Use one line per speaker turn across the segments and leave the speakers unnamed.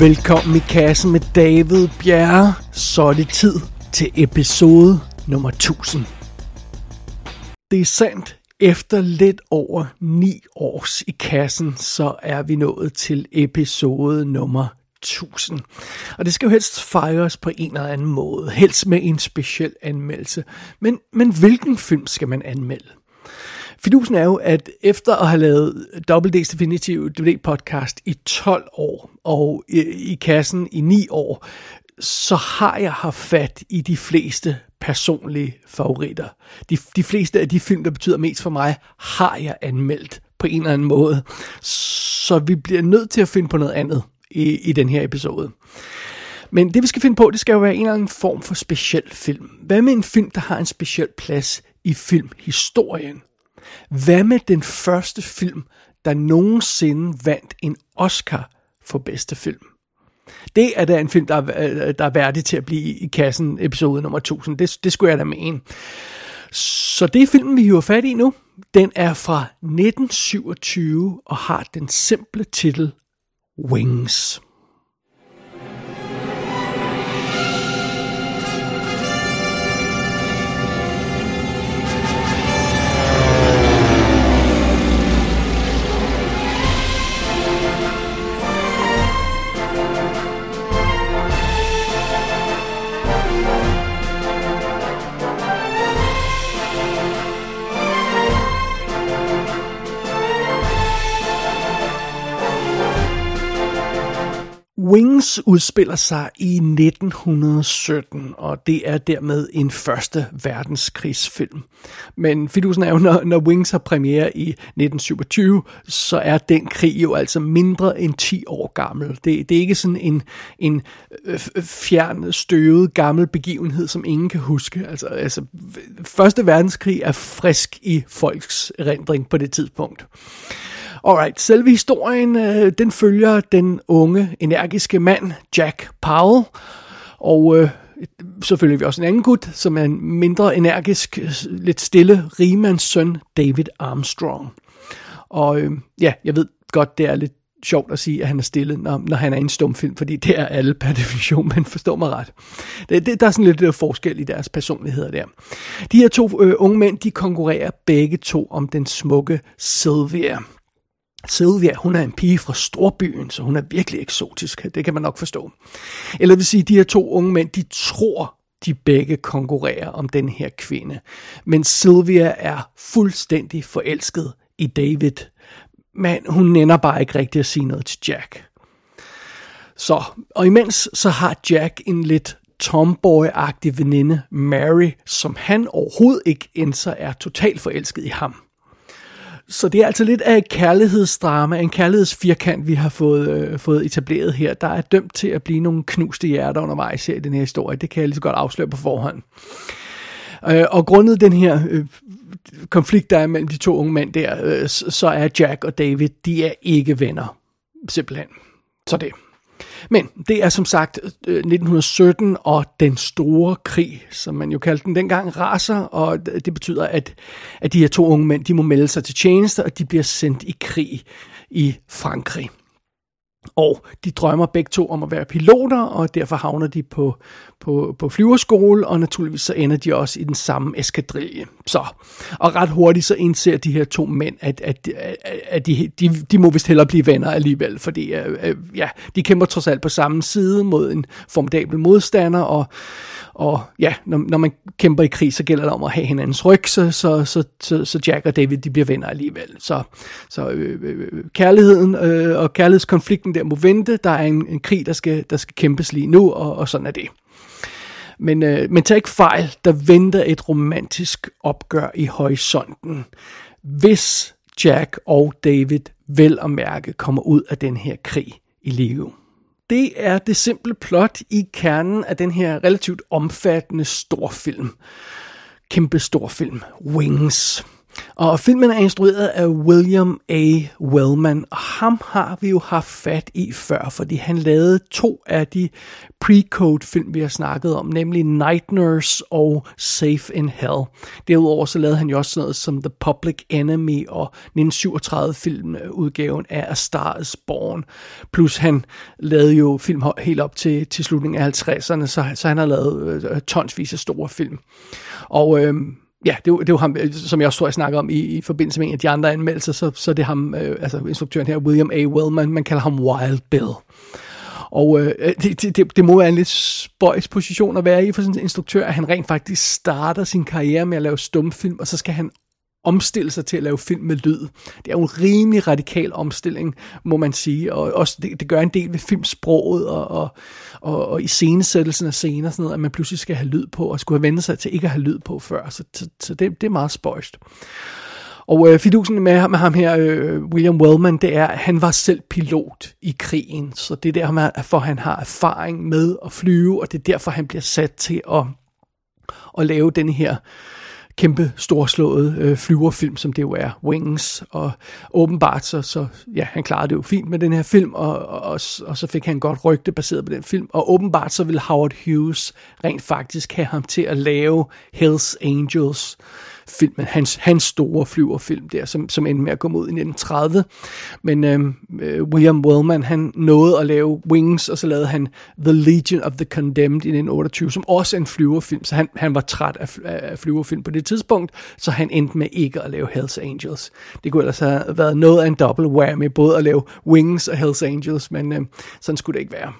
Velkommen i kassen med David Bjerre. Så er det tid til episode nummer 1000. Det er sandt. Efter lidt over 9 års i kassen, så er vi nået til episode nummer 1000. Og det skal jo helst fejres på en eller anden måde. Helst med en speciel anmeldelse. Men, men hvilken film skal man anmelde? Fidusen er jo, at efter at have lavet Double D's Definitive DVD podcast i 12 år, og i, i kassen i 9 år, så har jeg haft fat i de fleste personlige favoritter. De, de fleste af de film, der betyder mest for mig, har jeg anmeldt på en eller anden måde. Så vi bliver nødt til at finde på noget andet i, i den her episode. Men det vi skal finde på, det skal jo være en eller anden form for speciel film. Hvad med en film, der har en speciel plads i filmhistorien? Hvad med den første film, der nogensinde vandt en Oscar for bedste film? Det er da en film, der er, øh, der er værdig til at blive i kassen episode nummer 1000. Det, det skulle jeg da mene. Så det er filmen, vi har fat i nu. Den er fra 1927 og har den simple titel Wings. Wings udspiller sig i 1917, og det er dermed en første verdenskrigsfilm. Men fidusen er jo, når, når Wings har premiere i 1927, så er den krig jo altså mindre end 10 år gammel. Det, det er ikke sådan en, en øh, øh, fjern, støvet, gammel begivenhed, som ingen kan huske. Altså, altså, første verdenskrig er frisk i folks erindring på det tidspunkt. Alright, selve historien, øh, den følger den unge, energiske mand, Jack Powell, og øh, selvfølgelig vi også en anden gut, som er en mindre energisk, øh, lidt stille rigemands søn, David Armstrong. Og øh, ja, jeg ved godt, det er lidt sjovt at sige, at han er stille, når, når han er i en stumfilm, fordi det er alle per definition, men forstår mig ret. Det, det, der er sådan lidt der forskel i deres personligheder der. De her to øh, unge mænd, de konkurrerer begge to om den smukke Sylvia. Sylvia, hun er en pige fra storbyen, så hun er virkelig eksotisk. Det kan man nok forstå. Eller vil sige, de her to unge mænd, de tror, de begge konkurrerer om den her kvinde. Men Sylvia er fuldstændig forelsket i David. Men hun nænder bare ikke rigtig at sige noget til Jack. Så, og imens så har Jack en lidt tomboy-agtig veninde, Mary, som han overhovedet ikke indser er totalt forelsket i ham. Så det er altså lidt af et kærlighedsdrama, en kærlighedsfirkant, vi har fået, øh, fået etableret her. Der er dømt til at blive nogle knuste hjerter undervejs her i den her historie. Det kan jeg lige så godt afsløre på forhånd. Øh, og grundet den her øh, konflikt, der er mellem de to unge mænd der, øh, så er Jack og David, de er ikke venner. Simpelthen. Så det. Men det er som sagt øh, 1917 og den store krig, som man jo kaldte den dengang, raser, og det betyder, at, at de her to unge mænd, de må melde sig til tjeneste, og de bliver sendt i krig i Frankrig. Og de drømmer begge to om at være piloter, og derfor havner de på, på, på flyverskole, og naturligvis så ender de også i den samme eskadrille. Så, og ret hurtigt så indser de her to mænd, at, at, at de, de, de må vist hellere blive venner alligevel, fordi uh, ja, de kæmper trods alt på samme side mod en formidabel modstander, og og ja, når, når man kæmper i krig, så gælder det om at have hinandens ryg, så, så, så, så, så Jack og David, de bliver venner alligevel. Så, så øh, øh, øh kærligheden øh, og kærlighedskonflikten der må vente. Der er en, en krig, der skal, der skal kæmpes lige nu, og, og sådan er det. Men, øh, men tag ikke fejl, der venter et romantisk opgør i horisonten. Hvis Jack og David vel og mærke kommer ud af den her krig i live. Det er det simple plot i kernen af den her relativt omfattende storfilm. Kæmpe storfilm. Wings. Og filmen er instrueret af William A. Wellman, og ham har vi jo haft fat i før, fordi han lavede to af de pre-code film, vi har snakket om, nemlig Night Nurse og Safe in Hell. Derudover så lavede han jo også noget som The Public Enemy og 1937 film udgaven af A Star is Born. Plus han lavede jo film helt op til, til slutningen af 50'erne, så, så han har lavet øh, tonsvis af store film. Og øh, Ja, det er, det er jo ham, øh, som jeg også tror, jeg snakker om i, i forbindelse med en af de andre anmeldelser, så, så det er ham, øh, altså instruktøren her, William A. Wellman, man kalder ham Wild Bill. Og øh, øh det, det, det må være en lidt spøjs position at være i for sådan en instruktør, at han rent faktisk starter sin karriere med at lave stumfilm, og så skal han omstille sig til at lave film med lyd. Det er jo en rimelig radikal omstilling, må man sige, og også det, det gør en del ved filmsproget og, og, og, og i scenesættelsen af scener, sådan noget, at man pludselig skal have lyd på, og skulle have vendt sig til ikke at have lyd på før, så, så, så det, det er meget spøjst. Og øh, fidusen med, med ham her, øh, William Wellman, det er, at han var selv pilot i krigen, så det er der, for han har erfaring med at flyve, og det er derfor, han bliver sat til at, at lave den her kæmpe storslået øh, flyverfilm, som det jo er, Wings, og åbenbart så, så, ja, han klarede det jo fint med den her film, og, og, og så fik han godt rygte baseret på den film, og åbenbart så ville Howard Hughes rent faktisk have ham til at lave Hells Angels, filmen, hans, hans store flyverfilm der, som, som endte med at komme ud i 1930. Men øhm, øh, William Wellman, han nåede at lave Wings, og så lavede han The Legion of the Condemned i 1928, som også er en flyverfilm, så han, han var træt af, af flyverfilm på det tidspunkt, så han endte med ikke at lave Hells Angels. Det kunne ellers have været noget af en double whammy, både at lave Wings og Hells Angels, men øh, sådan skulle det ikke være.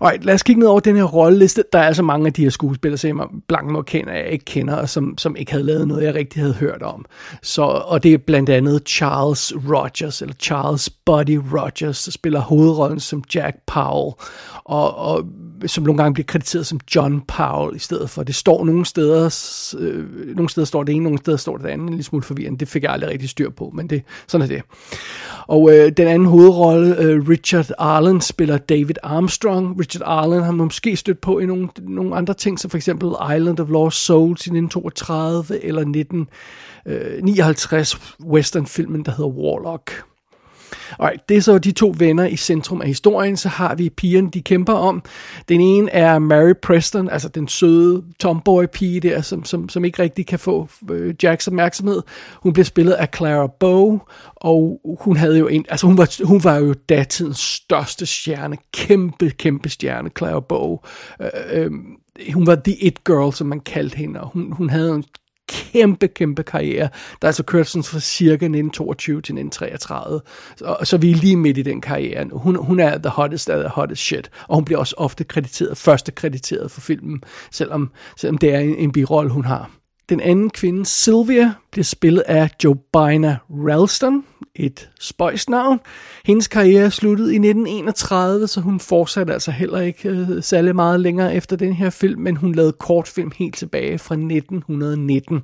Alright, lad os kigge ned over den her rolleliste. Der er altså mange af de her skuespillere, som jeg blank må kende, jeg ikke kender, og som, som ikke havde lavet noget, jeg rigtig havde hørt om. Så, og det er blandt andet Charles Rogers, eller Charles Buddy Rogers, der spiller hovedrollen som Jack Powell, og, og som nogle gange bliver krediteret som John Powell i stedet for. Det står nogle steder, øh, nogle steder står det ene, nogle steder står det andet, en lille smule forvirrende. Det fik jeg aldrig rigtig styr på, men det, sådan er det. Og øh, den anden hovedrolle, øh, Richard Arlen, spiller David Armstrong. Richard Arlen har man måske stødt på i nogle, nogle andre ting, som for eksempel Island of Lost Souls i 1932, eller 1959 øh, westernfilmen, der hedder Warlock. Og det er så de to venner i centrum af historien. Så har vi pigerne, de kæmper om. Den ene er Mary Preston, altså den søde tomboy-pige der, som, som, som ikke rigtig kan få øh, Jacks opmærksomhed. Hun bliver spillet af Clara Bow, og hun havde jo en, altså hun var, hun var jo datidens største stjerne, kæmpe, kæmpe stjerne, Clara Bow. Øh, øh, hun var the it girl, som man kaldte hende, og hun, hun havde en kæmpe, kæmpe karriere, der altså kørte sådan fra cirka 1922 til 1933. Så, så vi er lige midt i den karriere. Hun, hun er the hottest af the hottest shit, og hun bliver også ofte krediteret, første krediteret for filmen, selvom, selvom det er en, en birolle, hun har. Den anden kvinde, Sylvia, bliver spillet af Jobina Ralston, et spøjsnavn. Hendes karriere sluttede i 1931, så hun fortsatte altså heller ikke øh, særlig meget længere efter den her film, men hun lavede kortfilm helt tilbage fra 1919.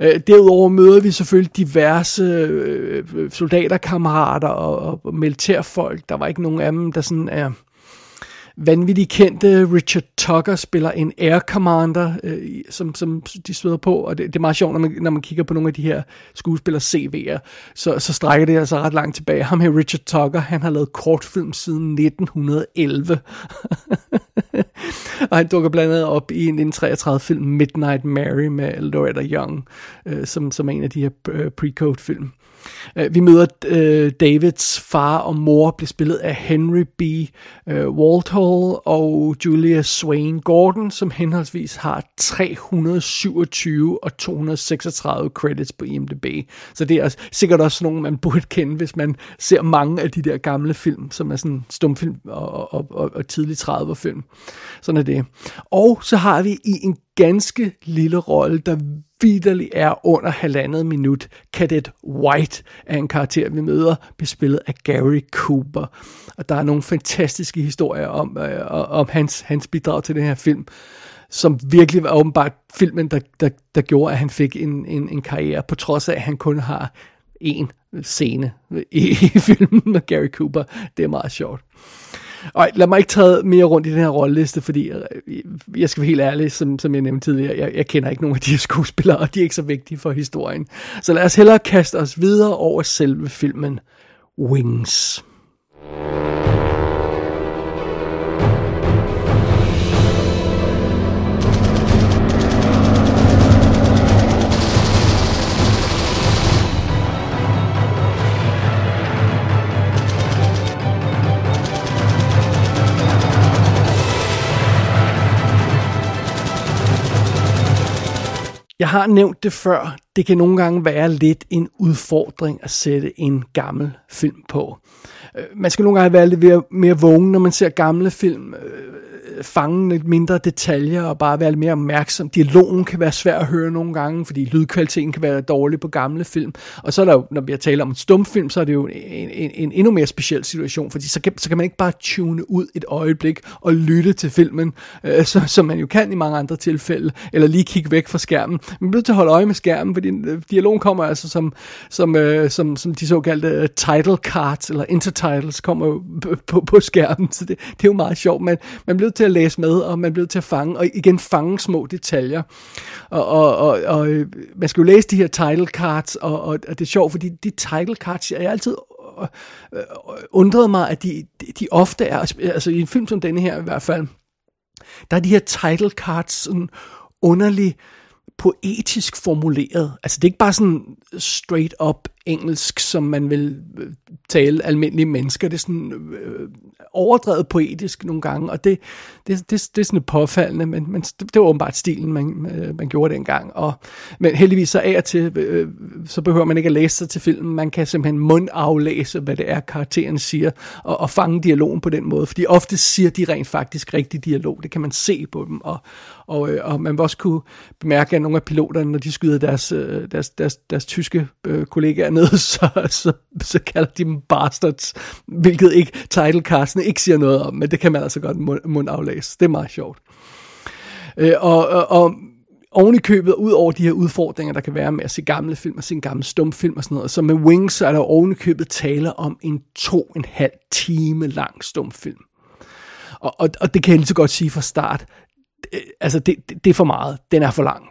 Øh, derudover møder vi selvfølgelig diverse øh, øh, øh, soldaterkammerater og, og militærfolk. Der var ikke nogen af dem, der sådan er vanvittigt kendte Richard Tucker spiller en air commander, øh, som, som de sveder på, og det, det er meget sjovt, når man, når man kigger på nogle af de her skuespillers CV'er, så, så strækker det altså ret langt tilbage. Ham her, Richard Tucker, han har lavet kortfilm siden 1911. og han dukker blandt andet op i en 1933 film Midnight Mary med Loretta Young, øh, som, som er en af de her øh, pre-code film. Øh, vi møder øh, Davids far og mor, bliver spillet af Henry B. Øh, Walthall og Julia Swain Gordon, som henholdsvis har 327 og 236 credits på IMDb. Så det er sikkert også nogen, man burde kende, hvis man ser mange af de der gamle film, som er sådan stumfilm og, og, og, og tidlig 30'er film. Sådan er det. Og så har vi i en ganske lille rolle, der vidderlig er under halvandet minut. Cadet White er en karakter, vi møder, bespillet af Gary Cooper. Og der er nogle fantastiske historier om, øh, om hans, hans bidrag til den her film, som virkelig var åbenbart filmen, der, der, der gjorde, at han fik en, en, en karriere, på trods af, at han kun har en scene i, i filmen med Gary Cooper. Det er meget sjovt. Og lad mig ikke træde mere rundt i den her rolleliste, fordi øh, jeg skal være helt ærlig, som, som jeg nævnte tidligere, jeg, jeg kender ikke nogen af de her skuespillere, og de er ikke så vigtige for historien. Så lad os hellere kaste os videre over selve filmen Wings. Jeg har nævnt det før. Det kan nogle gange være lidt en udfordring at sætte en gammel film på. Øh, man skal nogle gange være lidt mere vågen, når man ser gamle film. Øh, Fange lidt mindre detaljer og bare være lidt mere opmærksom. Dialogen kan være svær at høre nogle gange, fordi lydkvaliteten kan være dårlig på gamle film. Og så er der jo, når vi taler om en stumfilm, så er det jo en, en, en endnu mere speciel situation, fordi så kan, så kan man ikke bare tune ud et øjeblik og lytte til filmen, øh, så, som man jo kan i mange andre tilfælde, eller lige kigge væk fra skærmen. Man bliver til at holde øje med skærmen, fordi øh, dialogen kommer altså som, som, øh, som, som de såkaldte øh, title cards, eller intertitles, kommer jo på, på, på skærmen, så det, det er jo meget sjovt, men man bliver til at læse med, og man bliver til at fange, og igen fange små detaljer. Og, og, og, og øh, man skal jo læse de her title cards, og, og, og det er sjovt, fordi de title cards, jeg er altid øh, øh, undrede undret mig, at de, de ofte er, altså i en film som denne her i hvert fald, der er de her title cards sådan underligt poetisk formuleret. Altså det er ikke bare sådan straight up engelsk, som man vil tale almindelige mennesker. Det er sådan øh, overdrevet poetisk nogle gange, og det, det, det, det er sådan påfaldende, men, men det, var åbenbart stilen, man, øh, man gjorde dengang. Og, men heldigvis så af og til, øh, øh, så behøver man ikke at læse sig til filmen. Man kan simpelthen mundaflæse, hvad det er, karakteren siger, og, og fange dialogen på den måde. Fordi ofte siger de rent faktisk rigtig dialog. Det kan man se på dem, og, og, øh, og man vil også kunne bemærke, at nogle af piloterne, når de skyder deres, øh, deres, deres, deres tyske øh, kollegaer ned, så, så, så kalder de dem bastards, hvilket ikke titlecasten ikke siger noget om, men det kan man altså godt mund, mund aflæse. Det er meget sjovt. Øh, og, og, og oven i købet, ud over de her udfordringer, der kan være med at se gamle film og se en gammel stumfilm og sådan noget, så med Wings, så er der oven i købet tale om en to en halv time lang stumfilm. Og, og, og det kan jeg lige så godt sige fra start. Øh, altså, det, det, det er for meget. Den er for lang.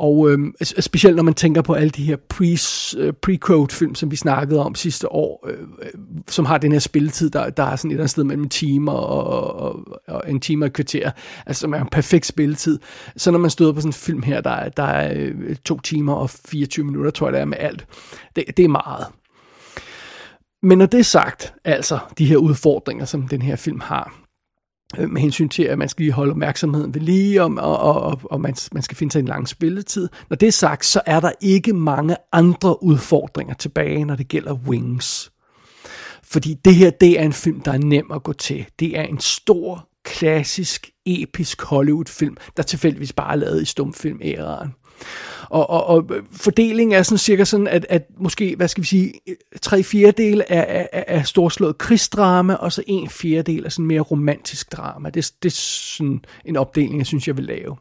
Og øh, specielt når man tænker på alle de her pre, øh, pre film, som vi snakkede om sidste år, øh, øh, som har den her spilletid, der, der er sådan et eller andet sted mellem en time og, og, og en time og et kvarter, altså som er en perfekt spilletid. Så når man støder på sådan en film her, der, der er øh, to timer og 24 minutter, tror jeg det er med alt, det, det er meget. Men når det er sagt, altså de her udfordringer, som den her film har, Øh, med hensyn til, at man skal lige holde opmærksomheden ved lige, og, og, og, og man, man skal finde sig en lang spilletid. Når det er sagt, så er der ikke mange andre udfordringer tilbage, når det gælder Wings. Fordi det her, det er en film, der er nem at gå til. Det er en stor, klassisk, episk Hollywood-film, der tilfældigvis bare er lavet i stumfilm-æraen. Og, og, og fordelingen er sådan cirka sådan, at, at måske, hvad skal vi sige, tre fjerdedel er, er, er storslået krigsdrama, og så en fjerdedel er sådan mere romantisk drama. Det, det er sådan en opdeling, jeg synes, jeg vil lave.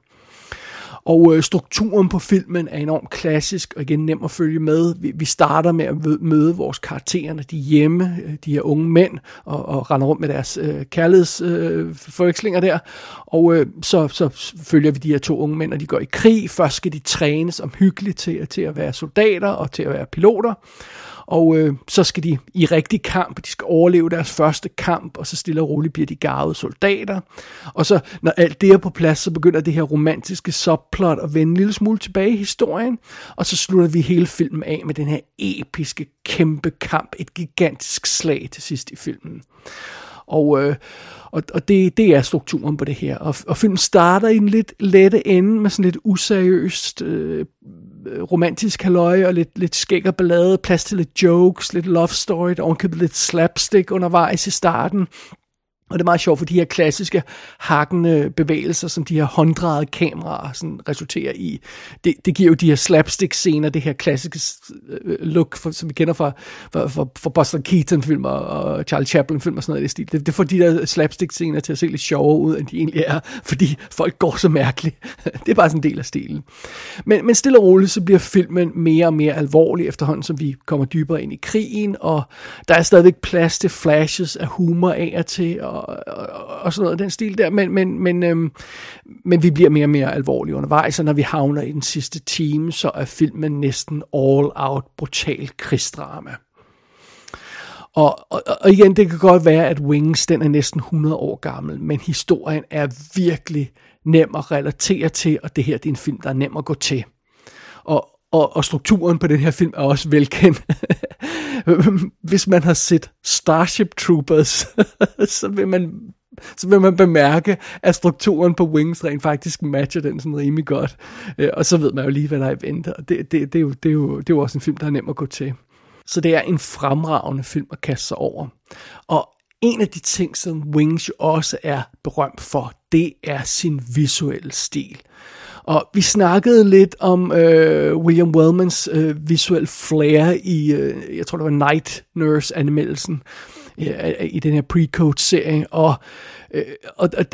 Og øh, strukturen på filmen er enormt klassisk, og igen nem at følge med. Vi, vi starter med at møde vores karakterer, de er hjemme, øh, de her unge mænd, og, og render rundt med deres øh, kærlighedsforvekslinger øh, der. Og øh, så, så følger vi de her to unge mænd, og de går i krig. Først skal de trænes omhyggeligt til, til at være soldater og til at være piloter og øh, så skal de i rigtig kamp, de skal overleve deres første kamp, og så stille og roligt bliver de garvede soldater. Og så, når alt det er på plads, så begynder det her romantiske subplot at vende en lille smule tilbage i historien, og så slutter vi hele filmen af med den her episke, kæmpe kamp, et gigantisk slag til sidst i filmen. Og, øh, og, og det, det er strukturen på det her. Og, og filmen starter i en lidt lette ende med sådan lidt useriøst øh, Øh, romantisk halløj og lidt, lidt skæg og ballade, plads til lidt jokes, lidt love story, og lidt slapstick undervejs i starten. Og det er meget sjovt, for de her klassiske hakkende bevægelser, som de her hånddrejede kameraer sådan resulterer i, det, det giver jo de her slapstick-scener, det her klassiske øh, look, for, som vi kender fra, fra, fra, fra Buster Keaton-film og Charles Chaplin-film og sådan noget i det stil. Det, det får de der slapstick-scener til at se lidt sjovere ud, end de egentlig er, fordi folk går så mærkeligt. det er bare sådan en del af stilen. Men, men stille og roligt, så bliver filmen mere og mere alvorlig efterhånden, som vi kommer dybere ind i krigen, og der er stadigvæk plads til flashes af humor af og til, og og, og, og sådan noget den stil der, men, men, men, øhm, men vi bliver mere og mere alvorlige undervejs, og når vi havner i den sidste time, så er filmen næsten all-out brutal krigsdrama. Og, og, og igen, det kan godt være, at Wings den er næsten 100 år gammel, men historien er virkelig nem at relatere til, og det her det er en film, der er nem at gå til. Og, og, og strukturen på den her film er også velkendt. Hvis man har set Starship Troopers, så vil man så vil man bemærke, at strukturen på Wings rent faktisk matcher den sådan rimelig godt. Øh, og så ved man jo lige, hvad der er i vente. Og det, det, det, er jo, det, er jo, det er jo også en film, der er nem at gå til. Så det er en fremragende film at kaste sig over. Og en af de ting, som Wings jo også er berømt for, det er sin visuelle stil. Og vi snakkede lidt om øh, William Wellmans øh, visuel flair i, øh, jeg tror det var Night Nurse-anmeldelsen øh, i den her pre-code-serie, og, øh, og, og,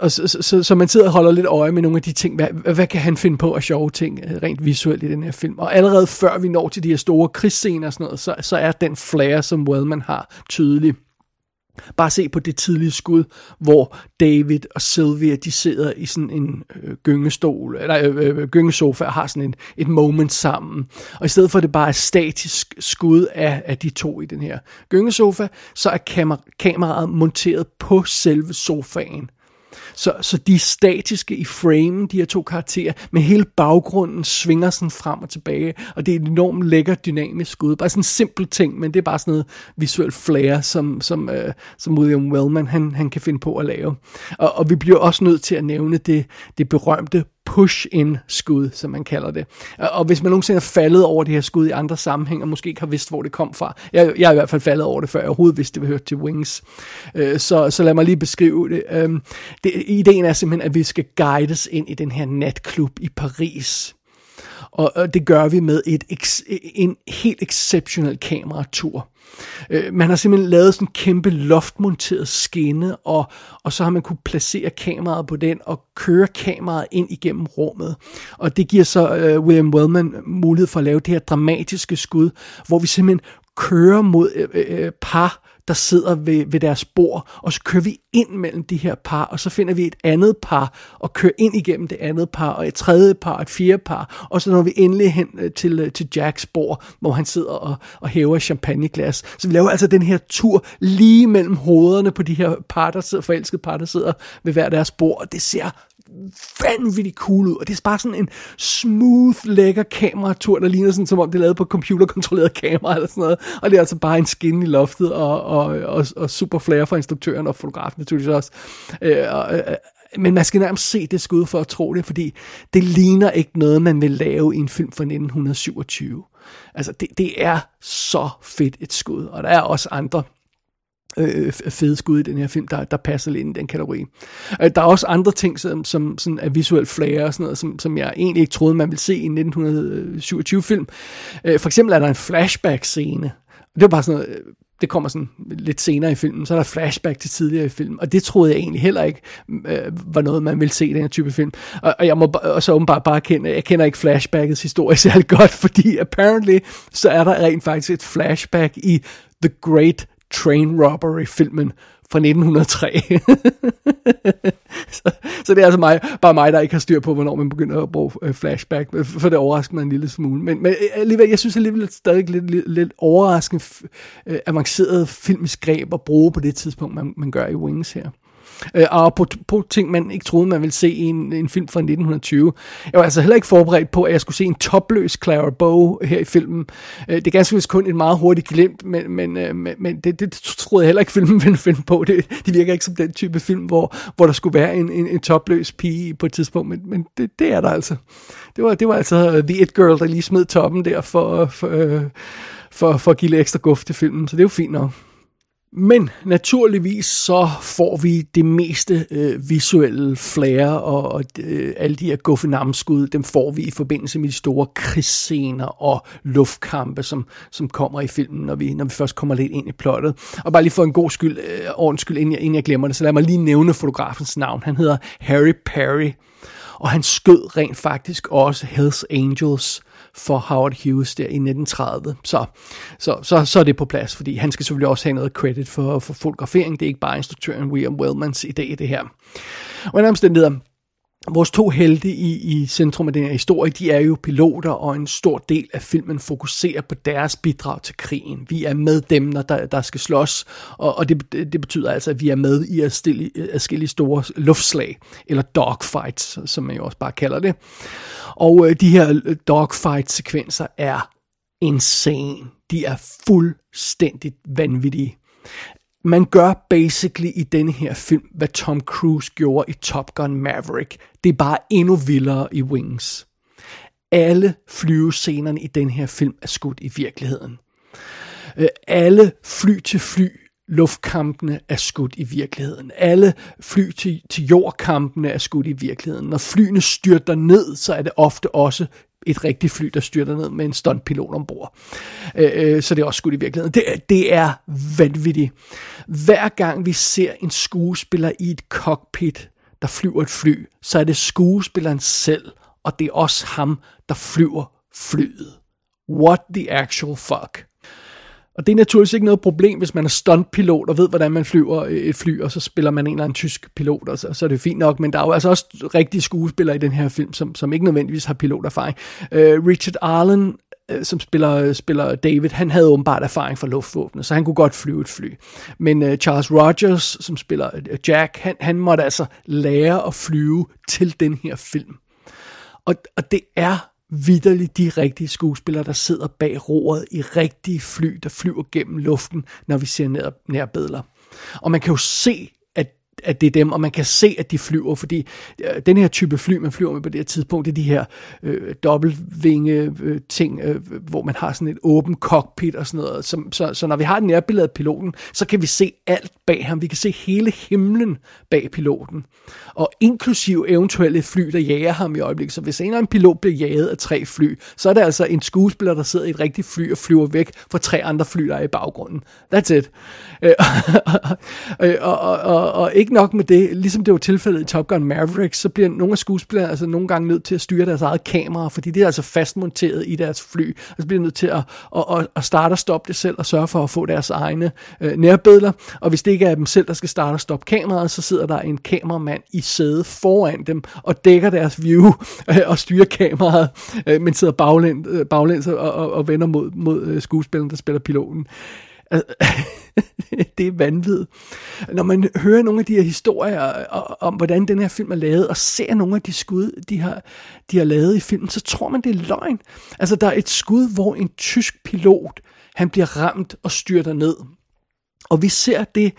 og så, så, så, så man sidder og holder lidt øje med nogle af de ting, hvad, hvad kan han finde på af sjove ting, øh, rent visuelt i den her film. Og allerede før vi når til de her store krigsscener og sådan noget, så, så er den flair, som Wellman har, tydelig. Bare se på det tidlige skud, hvor David og Sylvia, de sidder i sådan en øh, gyngestol, eller øh, øh, øh, gyngesofa og har sådan en, et moment sammen. Og i stedet for at det bare er statisk skud af, af de to i den her gyngesofa, så er kamer- kameraet monteret på selve sofaen. Så, så de er statiske i frame, de her to karakterer, men hele baggrunden svinger sådan frem og tilbage, og det er et enormt lækker dynamisk skud. Bare sådan en simpel ting, men det er bare sådan noget visuelt flair, som, som, øh, som William Wellman han, han kan finde på at lave. Og, og vi bliver også nødt til at nævne det, det berømte push-in-skud, som man kalder det. Og hvis man nogensinde er faldet over det her skud i andre sammenhænge, og måske ikke har vidst, hvor det kom fra. Jeg, jeg er i hvert fald faldet over det, før jeg overhovedet vidste, det hørte til Wings. Øh, så, så lad mig lige beskrive det. Øhm, det. Ideen er simpelthen, at vi skal guides ind i den her natklub i Paris. Og det gør vi med et, en helt exceptionel kameratur. Øh, man har simpelthen lavet sådan en kæmpe loftmonteret skinne, og, og så har man kunne placere kameraet på den og køre kameraet ind igennem rummet. Og det giver så uh, William Wellman mulighed for at lave det her dramatiske skud, hvor vi simpelthen kører mod øh, øh, øh, par, der sidder ved, ved deres bord, og så kører vi ind mellem de her par, og så finder vi et andet par, og kører ind igennem det andet par, og et tredje par, og et fjerde par, og så når vi endelig hen øh, til, til Jacks bord, hvor han sidder og, og hæver champagneglas. Så vi laver altså den her tur lige mellem hovederne på de her par, der sidder, forelskede par, der sidder ved hver deres bord, og det ser vanvittigt cool ud, og det er bare sådan en smooth, lækker kameratur, der ligner sådan, som om det er lavet på computerkontrolleret kamera eller sådan noget, og det er altså bare en skin i loftet, og, og, og, og super flare fra instruktøren og fotografen naturligvis også. Øh, og, øh, men man skal nærmest se det skud for at tro det, fordi det ligner ikke noget, man vil lave i en film fra 1927. Altså, det, det er så fedt et skud, og der er også andre øh, fede skud i den her film, der, der passer lidt ind i den kategori. Øh, der er også andre ting, som, som sådan er visuelt flair og sådan noget, som, som jeg egentlig ikke troede, man ville se i en 1927-film. Øh, for eksempel er der en flashback-scene. Det var bare sådan noget, øh, det kommer sådan lidt senere i filmen, så er der flashback til tidligere i filmen, og det troede jeg egentlig heller ikke øh, var noget, man ville se i den her type film. Og, og jeg må og så åbenbart bare kende, jeg kender ikke flashbackets historie særlig godt, fordi apparently, så er der rent faktisk et flashback i The Great Train Robbery-filmen fra 1903. så, så det er altså mig, bare mig, der ikke har styr på, hvornår man begynder at bruge øh, flashback, øh, for det overrasker mig en lille smule. Men, men øh, alligevel, jeg synes alligevel stadig lidt, lidt, lidt overraskende avanceret filmisk greb at bruge på det tidspunkt, man, man gør i Wings her. Øh, og på, på ting, man ikke troede, man ville se i en, en film fra 1920. Jeg var altså heller ikke forberedt på, at jeg skulle se en topløs Clara Bow her i filmen. Øh, det er ganske vist kun et meget hurtigt glimt, men, men, øh, men, men det, det troede jeg heller ikke, filmen ville finde på. Det, det virker ikke som den type film, hvor, hvor der skulle være en, en, en topløs pige på et tidspunkt, men, men det, det er der altså. Det var, det var altså The It Girl, der lige smed toppen der for, for, øh, for, for, at give lidt ekstra guf til filmen, så det er jo fint nok. Men naturligvis så får vi det meste øh, visuelle flair og, og øh, alle de her guffenamskud, dem får vi i forbindelse med de store krigsscener og luftkampe, som, som kommer i filmen, når vi, når vi først kommer lidt ind i plottet. Og bare lige for en god skyld, øh, ordens skyld, inden jeg, inden jeg glemmer det, så lad mig lige nævne fotografens navn. Han hedder Harry Perry, og han skød rent faktisk også Hells Angels for Howard Hughes der i 1930. Så, så, så, så er det på plads, fordi han skal selvfølgelig også have noget credit for, for fotografering. Det er ikke bare instruktøren William Wellmans idé, det her. Og en omstændighed, Vores to helte i, i centrum af den her historie, de er jo piloter, og en stor del af filmen fokuserer på deres bidrag til krigen. Vi er med dem, når der, der skal slås, og, og det, det betyder altså, at vi er med i adskillige store luftslag, eller dogfights, som man jo også bare kalder det. Og øh, de her øh, dogfight-sekvenser er insane. De er fuldstændigt vanvittige. Man gør basically i denne her film, hvad Tom Cruise gjorde i Top Gun Maverick. Det er bare endnu vildere i Wings. Alle flyvescenerne i den her film er skudt i virkeligheden. Øh, alle fly til fly luftkampene er skudt i virkeligheden. Alle fly til, til jordkampene er skudt i virkeligheden. Når flyene styrter ned, så er det ofte også et rigtigt fly, der styrter ned med en stuntpilot ombord. Øh, øh, så det er også skudt i virkeligheden. Det, det er vanvittigt. Hver gang vi ser en skuespiller i et cockpit, der flyver et fly, så er det skuespilleren selv, og det er også ham, der flyver flyet. What the actual fuck? Og det er naturligvis ikke noget problem, hvis man er stuntpilot og ved, hvordan man flyver øh, et fly, og så spiller man en eller anden tysk pilot, og så, så er det fint nok. Men der er jo altså også rigtige skuespillere i den her film, som, som ikke nødvendigvis har piloterfaring. Uh, Richard Arlen uh, som spiller, spiller David, han havde åbenbart erfaring fra luftvåbnet, så han kunne godt flyve et fly. Men uh, Charles Rogers, som spiller uh, Jack, han, han måtte altså lære at flyve til den her film. Og, og det er vidderligt de rigtige skuespillere, der sidder bag roret i rigtige fly, der flyver gennem luften, når vi ser nær, nærbilleder. Og man kan jo se at det er dem, og man kan se, at de flyver, fordi øh, den her type fly, man flyver med på det her tidspunkt, det er de her øh, dobbeltvinge øh, ting, øh, hvor man har sådan et åben cockpit og sådan noget. Så, så, så når vi har et nærbillede af piloten, så kan vi se alt bag ham. Vi kan se hele himlen bag piloten. Og inklusiv eventuelle fly, der jager ham i øjeblikket. Så hvis en eller anden pilot bliver jaget af tre fly, så er det altså en skuespiller, der sidder i et rigtigt fly og flyver væk fra tre andre fly, der er i baggrunden. That's it. Øh, og, og, og, og ikke nok med det, ligesom det var tilfældet i Top Gun Maverick, så bliver nogle af skuespillerne altså nogle gange nødt til at styre deres eget kamera, fordi det er altså fastmonteret i deres fly, og så bliver de nødt til at, at, at starte og stoppe det selv, og sørge for at få deres egne øh, nærbilleder, og hvis det ikke er dem selv, der skal starte og stoppe kameraet, så sidder der en kameramand i sædet foran dem, og dækker deres view, øh, og styrer kameraet, øh, men sidder baglæns, øh, baglæns og, og, og vender mod, mod øh, skuespilleren, der spiller piloten. det er vanvittigt. Når man hører nogle af de her historier om, hvordan den her film er lavet, og ser nogle af de skud, de har, de har lavet i filmen, så tror man, det er løgn. Altså, der er et skud, hvor en tysk pilot, han bliver ramt og styrter ned. Og vi ser det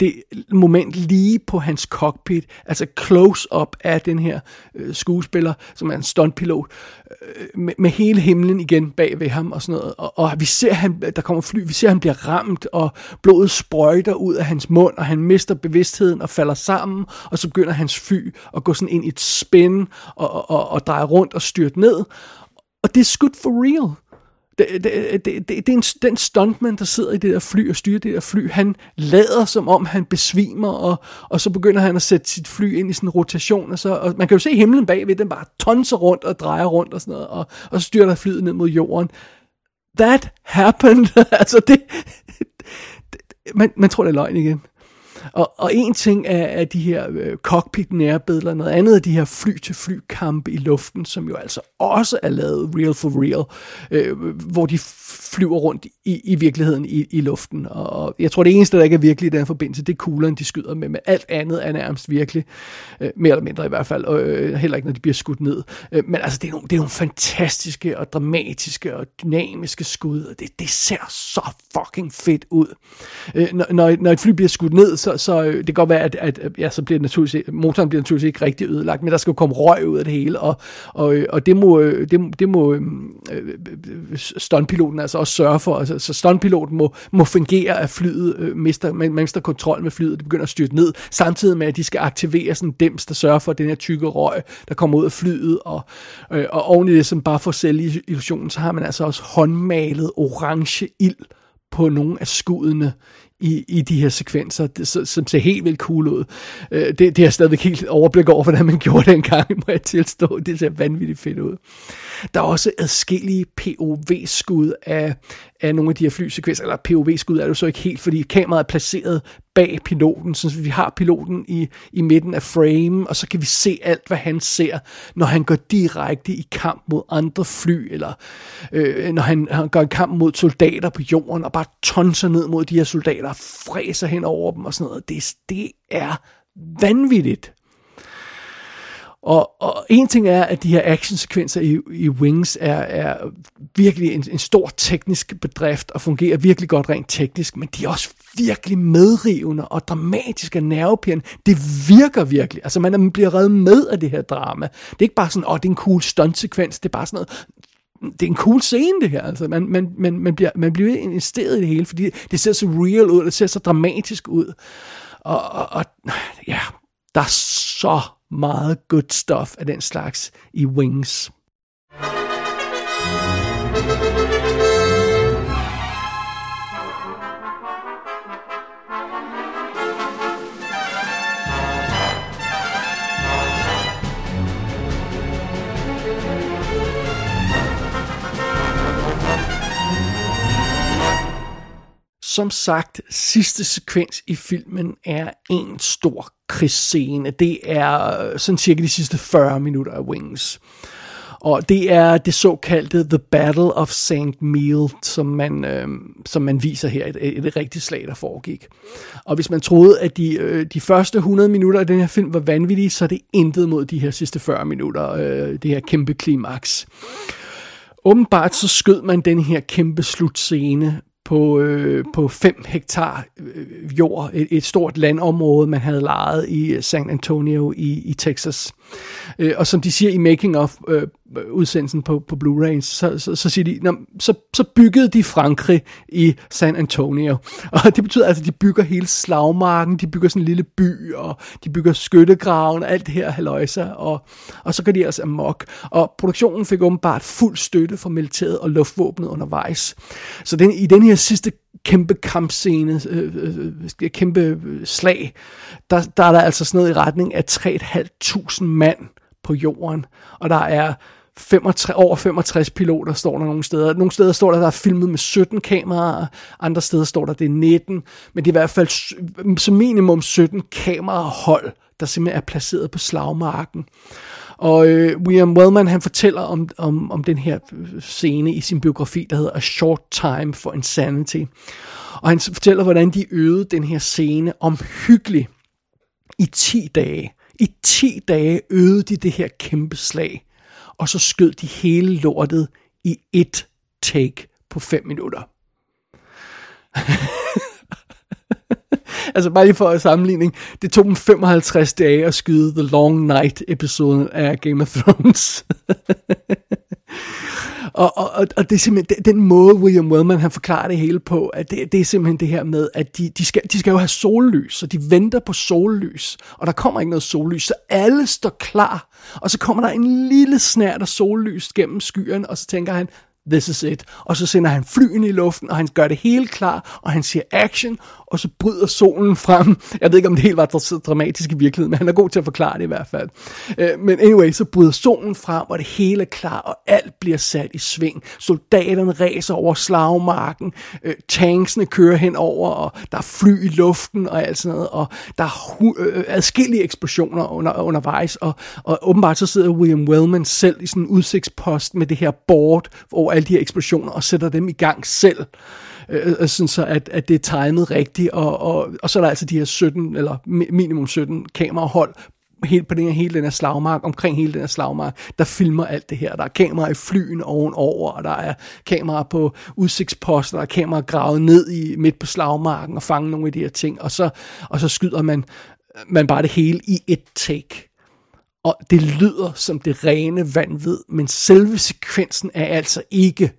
det moment lige på hans cockpit, altså close-up af den her øh, skuespiller, som er en stuntpilot, øh, med, med hele himlen igen bag ved ham og sådan noget. Og, og vi ser, han, der kommer fly, vi ser, han bliver ramt, og blodet sprøjter ud af hans mund, og han mister bevidstheden og falder sammen, og så begynder hans fly at gå sådan ind i et spin og, og, og, og dreje rundt og styrte ned. Og det er skudt for real. Det, det, det, det, det er en, den stuntman, der sidder i det der fly og styrer det der fly. Han lader som om, han besvimer, og, og så begynder han at sætte sit fly ind i sådan en rotation. Og, så, og man kan jo se himlen bagved, den bare tonser rundt og drejer rundt og sådan noget, og, og så styrer der flyet ned mod jorden. That happened. altså det, det man, man tror, det er løgn igen. Og, og en ting er, er de her øh, cockpit nærbilleder, noget andet er de her fly-til-fly kampe i luften, som jo altså også er lavet real for real, øh, hvor de flyver rundt i, i virkeligheden i, i luften. Og jeg tror, det eneste, der ikke er virkelig i den forbindelse, det er kuglerne, de skyder med, men alt andet er nærmest virkelig, øh, mere eller mindre i hvert fald, og øh, heller ikke, når de bliver skudt ned. Øh, men altså, det er, nogle, det er nogle fantastiske og dramatiske og dynamiske skud, og det, det ser så fucking fedt ud. Øh, når, når, når et fly bliver skudt ned, så, så, så det kan godt være, at, at ja, så bliver naturligvis, motoren bliver naturligvis ikke rigtig ødelagt, men der skal jo komme røg ud af det hele, og, og, øh, og det må, øh, det, det må øh, stuntpiloten altså også sørge for. Altså, så stuntpiloten må, må fungere, at flyet øh, mister, man, man mister kontrol med flyet, det begynder at styrte ned, samtidig med, at de skal aktivere sådan en der sørger for, at den her tykke røg, der kommer ud af flyet, og, øh, og oven i det, som bare for at sælge illusionen, så har man altså også håndmalet orange ild på nogle af skuddene i, i de her sekvenser, det, som ser helt vildt cool ud. Øh, det, det har stadigvæk helt overblik over, hvordan man gjorde det engang, må jeg tilstå. Det ser vanvittigt fedt ud. Der er også adskillige POV-skud af, af nogle af de her flysekvenser, eller POV-skud er det jo så ikke helt, fordi kameraet er placeret bag piloten, så vi har piloten i, i midten af frame, og så kan vi se alt, hvad han ser, når han går direkte i kamp mod andre fly, eller øh, når han, han går i kamp mod soldater på jorden, og bare tonser ned mod de her soldater, og fræser hen over dem og sådan noget. Det, det er vanvittigt. Og, og en ting er, at de her actionsekvenser i, i Wings er, er virkelig en, en stor teknisk bedrift og fungerer virkelig godt rent teknisk, men de er også virkelig medrivende og dramatiske og nervepirrende. Det virker virkelig. Altså man bliver reddet med af det her drama. Det er ikke bare sådan, åh, oh, det er en cool stuntsekvens. Det er bare sådan noget, det er en cool scene, det her. Altså, man, man, man, man, bliver, man bliver investeret i det hele, fordi det ser så real ud, det ser så dramatisk ud. Og, og, og ja, der er så meget good stuff af den slags i Wings. Som sagt, sidste sekvens i filmen er en stor krigsscene. Det er øh, sådan cirka de sidste 40 minutter af Wings. Og det er det såkaldte The Battle of St. Meal, som man, øh, som man viser her, et, et, et rigtigt slag, der foregik. Og hvis man troede, at de, øh, de første 100 minutter af den her film var vanvittige, så er det intet mod de her sidste 40 minutter, øh, det her kæmpe klimaks. Åbenbart så skød man den her kæmpe slutscene på, øh, på 5 hektar øh, jord, et, et stort landområde, man havde lejet i øh, San Antonio i, i Texas. Øh, og som de siger i Making of øh, udsendelsen på, på Blu-ray, så, så, så siger de, Nå, så, så byggede de Frankrig i San Antonio. Og det betyder altså, at de bygger hele slagmarken, de bygger sådan en lille by, og de bygger skyttegraven, alt det her haløjse, og, og så går de altså amok. Og produktionen fik åbenbart fuld støtte fra militæret og luftvåbnet undervejs. Så den, i den her sidste kæmpe kampscene, øh, øh, øh, kæmpe slag, der, der er der altså sådan noget i retning af 3.500 mand på jorden, og der er 65, over 65 piloter står der nogle steder. Nogle steder står der, der er filmet med 17 kameraer, andre steder står der, det er 19, men det er i hvert fald som minimum 17 kamerahold, der simpelthen er placeret på slagmarken. Og øh, William Wellman, han fortæller om, om, om den her øh, scene i sin biografi, der hedder A Short Time for Insanity. Og han fortæller, hvordan de øvede den her scene omhyggeligt i 10 dage. I 10 dage øvede de det her kæmpe slag, og så skød de hele lortet i et take på 5 minutter. altså bare lige for sammenligning, det tog dem 55 dage at skyde The Long Night episoden af Game of Thrones. og, og, og det er simpelthen den, den måde, William Wellman han forklarer det hele på, at det, det er simpelthen det her med, at de, de, skal, de skal jo have sollys, så de venter på sollys, og der kommer ikke noget sollys, så alle står klar, og så kommer der en lille snært af sollys gennem skyen, og så tænker han, this is it. Og så sender han flyene i luften, og han gør det helt klar, og han siger action, og så bryder solen frem. Jeg ved ikke, om det helt var så dramatisk i virkeligheden, men han er god til at forklare det i hvert fald. Øh, men anyway, så bryder solen frem, og det hele er klar, og alt bliver sat i sving. Soldaterne ræser over slagmarken, øh, tanksene kører henover, og der er fly i luften og alt sådan noget, og der er øh, adskillige eksplosioner under, undervejs, og, og åbenbart så sidder William Wellman selv i sådan en udsigtspost med det her board over alle de her eksplosioner, og sætter dem i gang selv Øh, øh, sådan så at, at det er timet rigtigt, og, og, og så er der altså de her 17, eller minimum 17 kamerahold helt på den her, hele den her slagmark, omkring hele den her slagmark, der filmer alt det her. Der er kameraer i flyen ovenover, og der er kameraer på udsigtsposter, der er kameraer gravet ned i midt på slagmarken og fange nogle af de her ting, og så, og så skyder man, man bare det hele i et take. Og det lyder som det rene vanvid, men selve sekvensen er altså ikke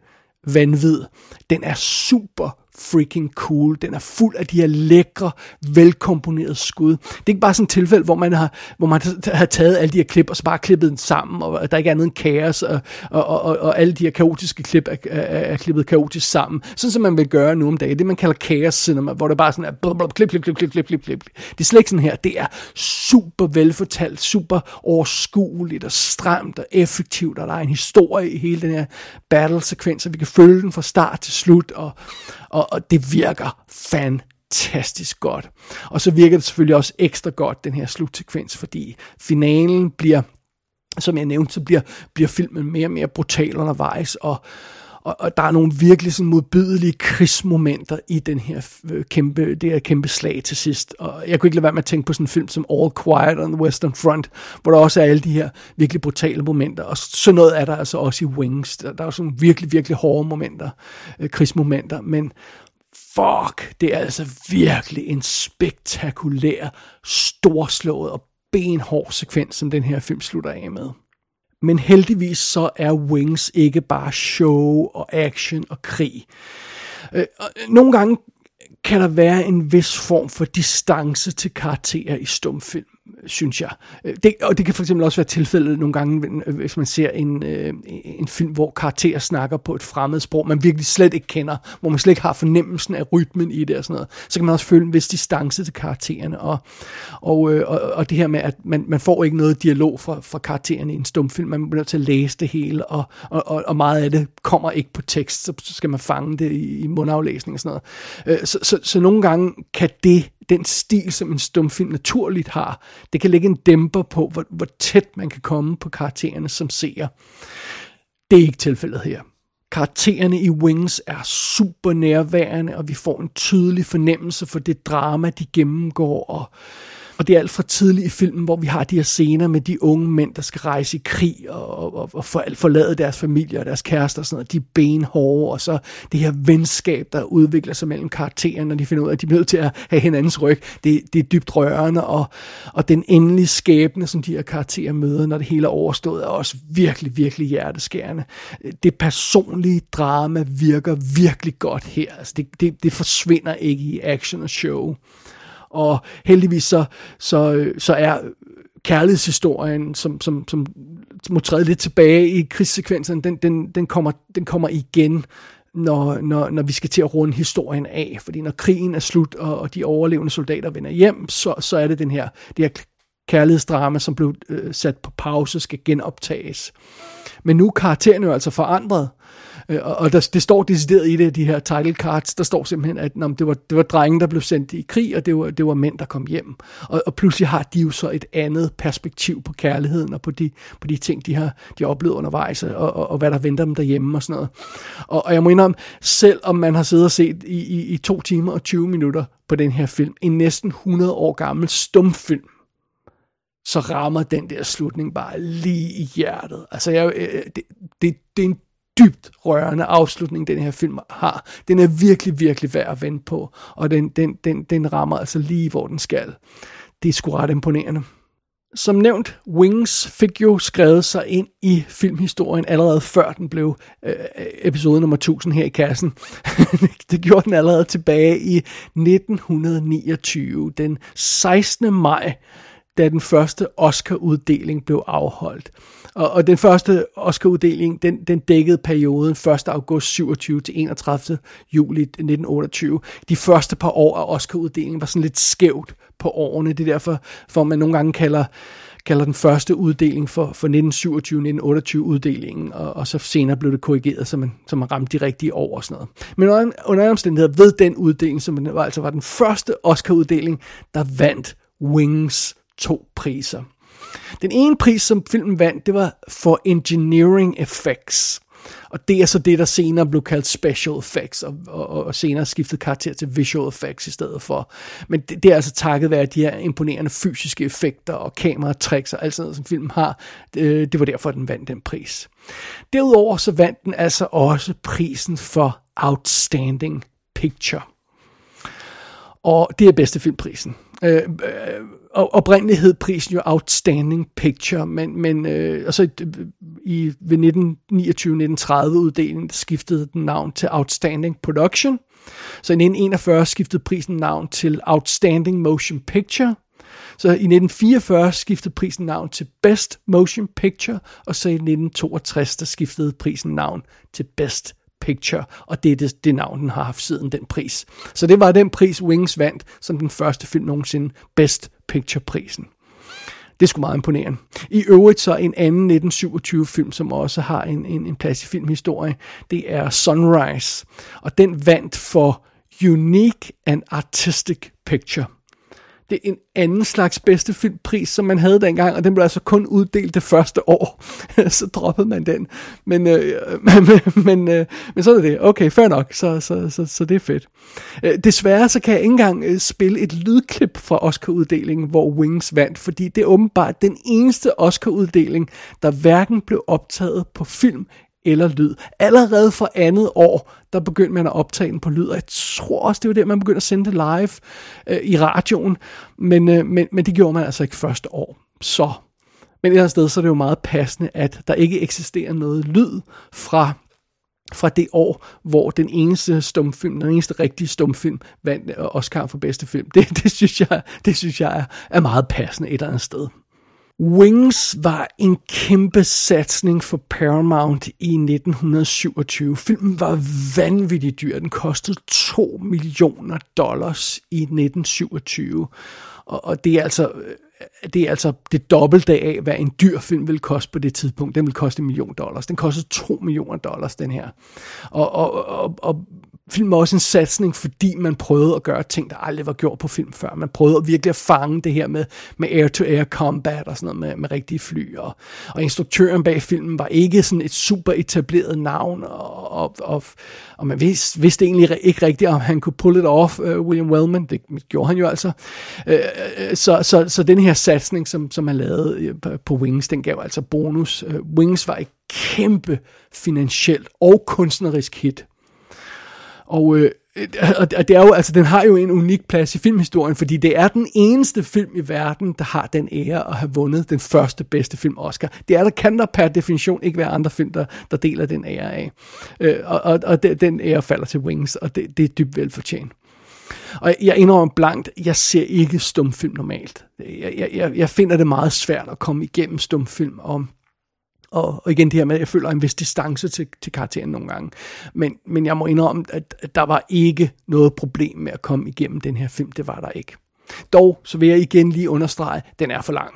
vanvid. Den er super freaking cool. Den er fuld af de her lækre, velkomponerede skud. Det er ikke bare sådan et tilfælde, hvor man har, hvor man har taget alle de her klip, og så bare klippet dem sammen, og der ikke er andet end kaos, og, og, og, og alle de her kaotiske klip er, er, er klippet kaotisk sammen. Sådan som man vil gøre nu om dagen. Det man kalder kaos cinema, hvor det bare sådan er blub, klip, klip, klip, klip, klip, klip, klip. Det er slet ikke sådan her. Det er super velfortalt, super overskueligt og stramt og effektivt, og der er en historie i hele den her battle-sekvens, og vi kan følge den fra start til slut, og, og, og det virker fantastisk godt. Og så virker det selvfølgelig også ekstra godt, den her slutsekvens, fordi finalen bliver, som jeg nævnte, så bliver, bliver filmen mere og mere brutal undervejs, og, og, og der er nogle virkelig sådan modbydelige krigsmomenter i den her øh, kæmpe, det her kæmpe slag til sidst. Og jeg kunne ikke lade være med at tænke på sådan en film som All Quiet on the Western Front, hvor der også er alle de her virkelig brutale momenter. Og så noget er der altså også i Wings. Der, der er sådan virkelig, virkelig hårde momenter, øh, krigsmomenter. Men fuck, det er altså virkelig en spektakulær, storslået og benhård sekvens, som den her film slutter af med. Men heldigvis så er Wings ikke bare show og action og krig. Øh, øh, nogle gange kan der være en vis form for distance til karakterer i stumfilm synes jeg. Øh, det, og det kan for eksempel også være tilfældet nogle gange, øh, hvis man ser en, øh, en film, hvor karakterer snakker på et fremmed sprog, man virkelig slet ikke kender, hvor man slet ikke har fornemmelsen af rytmen i det og sådan noget. Så kan man også føle en vis distance til karaktererne. Og, og, øh, og, og det her med, at man, man får ikke noget dialog fra, fra karaktererne i en stumfilm, man bliver nødt til at læse det hele, og, og, og meget af det kommer ikke på tekst, så skal man fange det i, i mundaflæsning og sådan noget. Så, så, så nogle gange kan det den stil, som en stumfilm naturligt har. Det kan lægge en dæmper på, hvor, hvor tæt man kan komme på karaktererne som seer. Det er ikke tilfældet her. Karaktererne i Wings er super nærværende, og vi får en tydelig fornemmelse for det drama, de gennemgår, og og det er alt fra tidligt i filmen, hvor vi har de her scener med de unge mænd, der skal rejse i krig og, og, og for, forlade deres familie og deres kærester og sådan noget. De er benhårde, og så det her venskab, der udvikler sig mellem karaktererne, når de finder ud af, at de er nødt til at have hinandens ryg. Det, det er dybt rørende, og, og den endelige skæbne, som de her karakterer møder, når det hele er overstået, er også virkelig, virkelig hjerteskærende. Det personlige drama virker virkelig godt her. Altså det, det, det forsvinder ikke i action og show. Og heldigvis så, så, så er kærlighedshistorien, som, som, som må træde lidt tilbage i krigssekvensen, den, den, den, kommer, den kommer igen, når, når, når vi skal til at runde historien af. Fordi når krigen er slut, og, og de overlevende soldater vender hjem, så, så er det den her, det her kærlighedsdrama, som blev øh, sat på pause, skal genoptages. Men nu er karakteren jo altså forandret, Øh, og, der, det står decideret i det, de her title cards, der står simpelthen, at nå, det, var, det var drenge, der blev sendt i krig, og det var, det var mænd, der kom hjem. Og, og pludselig har de jo så et andet perspektiv på kærligheden, og på de, på de ting, de har, de har oplevet undervejs, og, og, og hvad der venter dem derhjemme og sådan noget. Og, og jeg må indrømme, selv om man har siddet og set i, i, i to timer og 20 minutter på den her film, en næsten 100 år gammel stumfilm, så rammer den der slutning bare lige i hjertet. Altså, jeg, øh, øh, det, det, det er en dybt rørende afslutning, den her film har. Den er virkelig, virkelig værd at vente på, og den, den, den, den rammer altså lige, hvor den skal. Det er sgu ret imponerende. Som nævnt, Wings fik jo skrevet sig ind i filmhistorien allerede før den blev øh, øh episode nummer 1000 her i kassen. det gjorde den allerede tilbage i 1929, den 16. maj, da den første Oscar-uddeling blev afholdt. Og, og den første Oscar-uddeling, den, den dækkede perioden 1. august 27 til 31. juli 1928. De første par år af Oscar-uddelingen var sådan lidt skævt på årene. Det er derfor, for man nogle gange kalder kalder den første uddeling for, for 1927-1928 uddelingen, og, og så senere blev det korrigeret, så man, så man ramte de rigtige år og sådan noget. Men under, under omstændigheder ved den uddeling, som var, altså var den første Oscar-uddeling, der vandt Wings to priser. Den ene pris, som filmen vandt, det var for engineering effects. Og det er så det, der senere blev kaldt special effects, og, og, og senere skiftet karakter til visual effects i stedet for. Men det, det er altså takket være de her imponerende fysiske effekter og kameratricks og alt sådan noget, som filmen har. Det, det var derfor, den vandt den pris. Derudover så vandt den altså også prisen for Outstanding Picture. Og det er bedste filmprisen. Øh, øh, og oprindeligt hed prisen jo Outstanding Picture, men, men øh, altså, i, ved 1929-1930 uddelingen skiftede den navn til Outstanding Production. Så i 1941 skiftede prisen navn til Outstanding Motion Picture. Så i 1944 skiftede prisen navn til Best Motion Picture, og så i 1962 der skiftede prisen navn til Best Picture, og det er det, det navn, den har haft siden den pris. Så det var den pris, Wings vandt, som den første film nogensinde, Best Picture-prisen. Det skulle meget imponerende. I øvrigt så en anden 1927-film, som også har en, en, en plads i filmhistorie, det er Sunrise. Og den vandt for Unique and Artistic Picture det er en anden slags bedste filmpris, som man havde dengang, og den blev altså kun uddelt det første år. så droppede man den. Men, øh, men, men, øh, men så er det. Okay, fair nok. Så, så, så, så det er fedt. Øh, desværre så kan jeg ikke engang øh, spille et lydklip fra Oscar-uddelingen, hvor Wings vandt, fordi det er åbenbart den eneste Oscar-uddeling, der hverken blev optaget på film eller lyd. Allerede for andet år, der begyndte man at optage den på lyd, og jeg tror også, det var der, man begyndte at sende det live øh, i radioen, men, øh, men, men det gjorde man altså ikke første år. Så, men et eller andet sted, så er det jo meget passende, at der ikke eksisterer noget lyd fra fra det år, hvor den eneste stumfilm, den eneste rigtige stumfilm, vandt Oscar for bedste film. Det, det synes jeg, det synes jeg er, er meget passende et eller andet sted. Wings var en kæmpe satsning for Paramount i 1927. Filmen var vanvittigt dyr. Den kostede 2 millioner dollars i 1927. Og, og det er altså øh, det er altså det dobbelte af, hvad en dyr film vil koste på det tidspunkt. Den vil koste en million dollars. Den kostede 2 millioner dollars, den her. Og, og, og, og film var også en satsning, fordi man prøvede at gøre ting, der aldrig var gjort på film før. Man prøvede virkelig at fange det her med, med air-to-air combat og sådan noget med, med rigtige fly. Og, og instruktøren bag filmen var ikke sådan et super etableret navn, og, og, og, og man vidste, vidste egentlig ikke rigtigt, om han kunne pull it off, uh, William Wellman. Det gjorde han jo altså. Uh, så, så, så den her satsning, som, som han lavede på Wings, den gav altså bonus. Uh, Wings var et kæmpe finansielt og kunstnerisk hit. Og, øh, øh og det er jo, altså, den har jo en unik plads i filmhistorien, fordi det er den eneste film i verden, der har den ære at have vundet den første bedste film Oscar. Det er der, kan der per definition ikke være andre film, der, der deler den ære af. Øh, og og, og den ære falder til Wings, og det, det er dybt velfortjent. Og jeg indrømmer blankt, jeg ser ikke stumfilm normalt. Jeg, jeg, jeg finder det meget svært at komme igennem stumfilm om og, og igen det her med, at jeg føler en vis distance til, til karakteren nogle gange. Men, men jeg må indrømme, at, at der var ikke noget problem med at komme igennem den her film. Det var der ikke. Dog, så vil jeg igen lige understrege, den er for lang.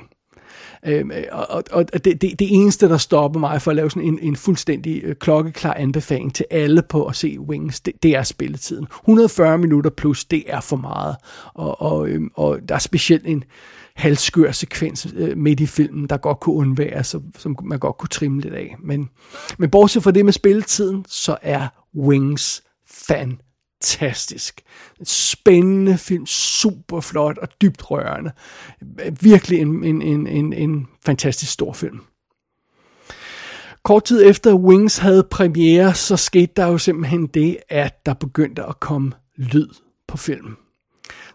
Øhm, og og det, det, det eneste, der stopper mig for at lave sådan en, en fuldstændig øh, klokkeklar anbefaling til alle på at se Wings, det, det er spilletiden. 140 minutter plus, det er for meget. Og, og, øhm, og der er specielt en, halvskør sekvens øh, midt i filmen, der godt kunne undvære, så, som man godt kunne trimme lidt af. Men, men bortset fra det med spilletiden, så er Wings fantastisk. En spændende film, super flot og dybt rørende. Virkelig en, en, en, en, en fantastisk stor film. Kort tid efter Wings havde premiere, så skete der jo simpelthen det, at der begyndte at komme lyd på filmen.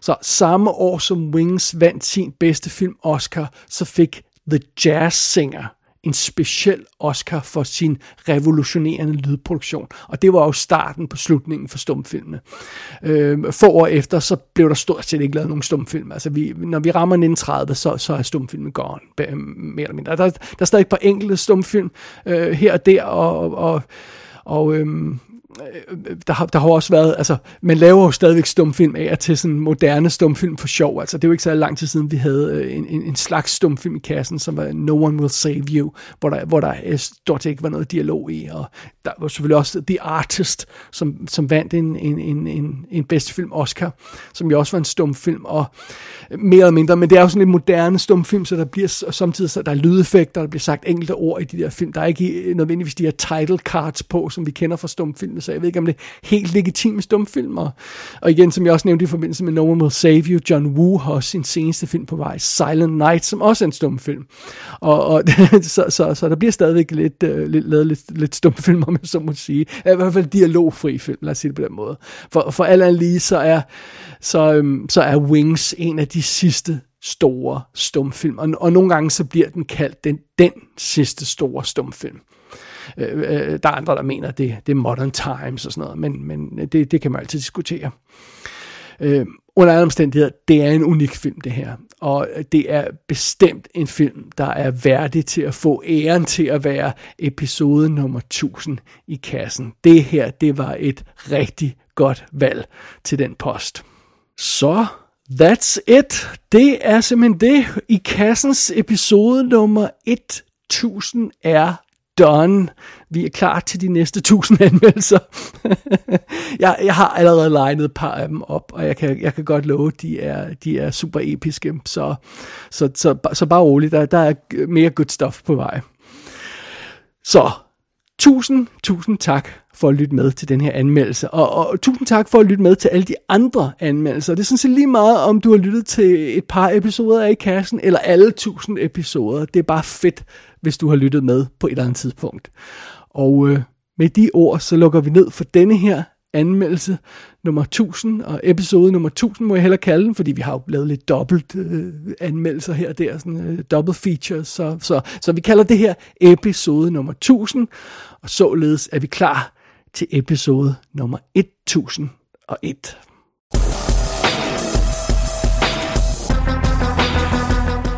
Så samme år som Wings vandt sin bedste film Oscar, så fik The Jazz Singer en speciel Oscar for sin revolutionerende lydproduktion. Og det var jo starten på slutningen for stumfilmene. Øh, få år efter, så blev der stort set ikke lavet nogen stumfilm. Altså, vi, når vi rammer 1930, så, så er stumfilmen gone, mere eller mindre. Der, der er stadig et par enkelte stumfilm øh, her og der, og, og, og øh, Øh, der, har, der har også været, altså, man laver jo stadigvæk stumfilm af og til sådan moderne stumfilm for sjov. Altså, det er jo ikke så lang tid siden, vi havde øh, en, en, en slags stumfilm i kassen, som var No One Will Save You, hvor der, hvor der øh, stort set ikke var noget dialog i. Og der var selvfølgelig også The Artist, som, som vandt en, en, en, en, en bedste film Oscar, som jo også var en stumfilm, og mere eller mindre, men det er jo sådan en moderne stumfilm, så der bliver samtidig, så der er lydeffekter, der bliver sagt enkelte ord i de der film. Der er ikke nødvendigvis de her title cards på, som vi kender fra stumfilm, så jeg ved ikke, om det er helt legitime stumfilm. Og, og igen, som jeg også nævnte i forbindelse med No One Will Save You, John Woo har også sin seneste film på vej, Silent Night, som også er en stumfilm. Og, og så, så, så, der bliver stadigvæk lidt, øh, lidt lavet lidt, lidt stumfilm, om jeg så må sige. I hvert fald dialogfri film, lad os sige det på den måde. For, for alt andet lige, så er, så, øhm, så er Wings en af de sidste store stumfilm, og, og nogle gange så bliver den kaldt den, den sidste store stumfilm. Øh, øh, der er andre, der mener, at det, det er modern times og sådan noget, men, men det, det kan man altid diskutere. Øh, under alle omstændigheder, det er en unik film, det her. Og det er bestemt en film, der er værdig til at få æren til at være episode nummer 1000 i kassen. Det her, det var et rigtig godt valg til den post. Så That's it. Det er simpelthen det. I kassens episode nummer 1000 er done. Vi er klar til de næste 1000 anmeldelser. jeg, jeg har allerede legnet et par af dem op, og jeg kan, jeg kan godt love, at de er, de er super episke. Så, så, så, så bare roligt, der, der er mere good stuff på vej. Så tusind, tusind tak for at lytte med til den her anmeldelse. Og, og tusind tak for at lytte med til alle de andre anmeldelser. Det er sådan set lige meget, om du har lyttet til et par episoder af i kassen, eller alle tusind episoder. Det er bare fedt, hvis du har lyttet med på et eller andet tidspunkt. Og øh, med de ord, så lukker vi ned for denne her anmeldelse nummer 1000, og episode nummer 1000 må jeg hellere kalde den, fordi vi har jo lavet lidt dobbelt øh, anmeldelser her og der, sådan øh, double features, så, så, så vi kalder det her episode nummer 1000, og således er vi klar til episode nummer 1001.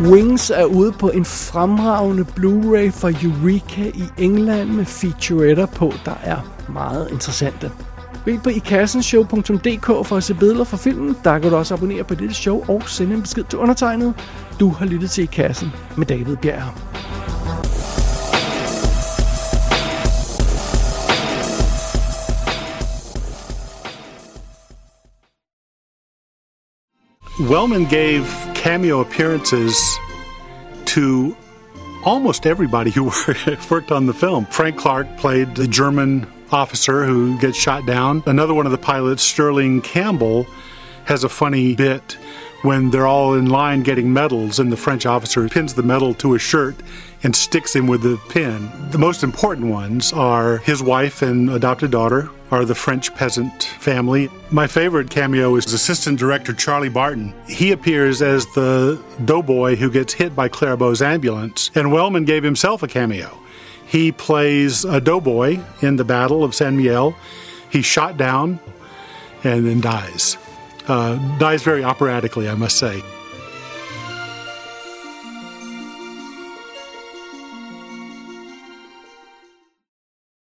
Wings er ude på en fremragende Blu-ray fra Eureka i England med featuretter på, der er meget interessante. Gå ind på ikassenshow.dk for at se billeder fra filmen. Der kan du også abonnere på dette show og sende en besked til undertegnet. Du har lyttet til I Kassen med David Bjerg.
Wellman gave cameo appearances to almost everybody who worked on the film. Frank Clark played the German officer who gets shot down. Another one of the pilots, Sterling Campbell, has a funny bit when they're all in line getting medals and the French officer pins the medal to his shirt and sticks him with the pin. The most important ones are his wife and adopted daughter are the French peasant family. My favorite cameo is assistant director Charlie Barton. He appears as the doughboy who gets hit by Clairbeau's ambulance, and Wellman gave himself a cameo. He plays a doughboy in the Battle of San Miguel. He's shot down and then dies. Uh, dies very operatically, I must say.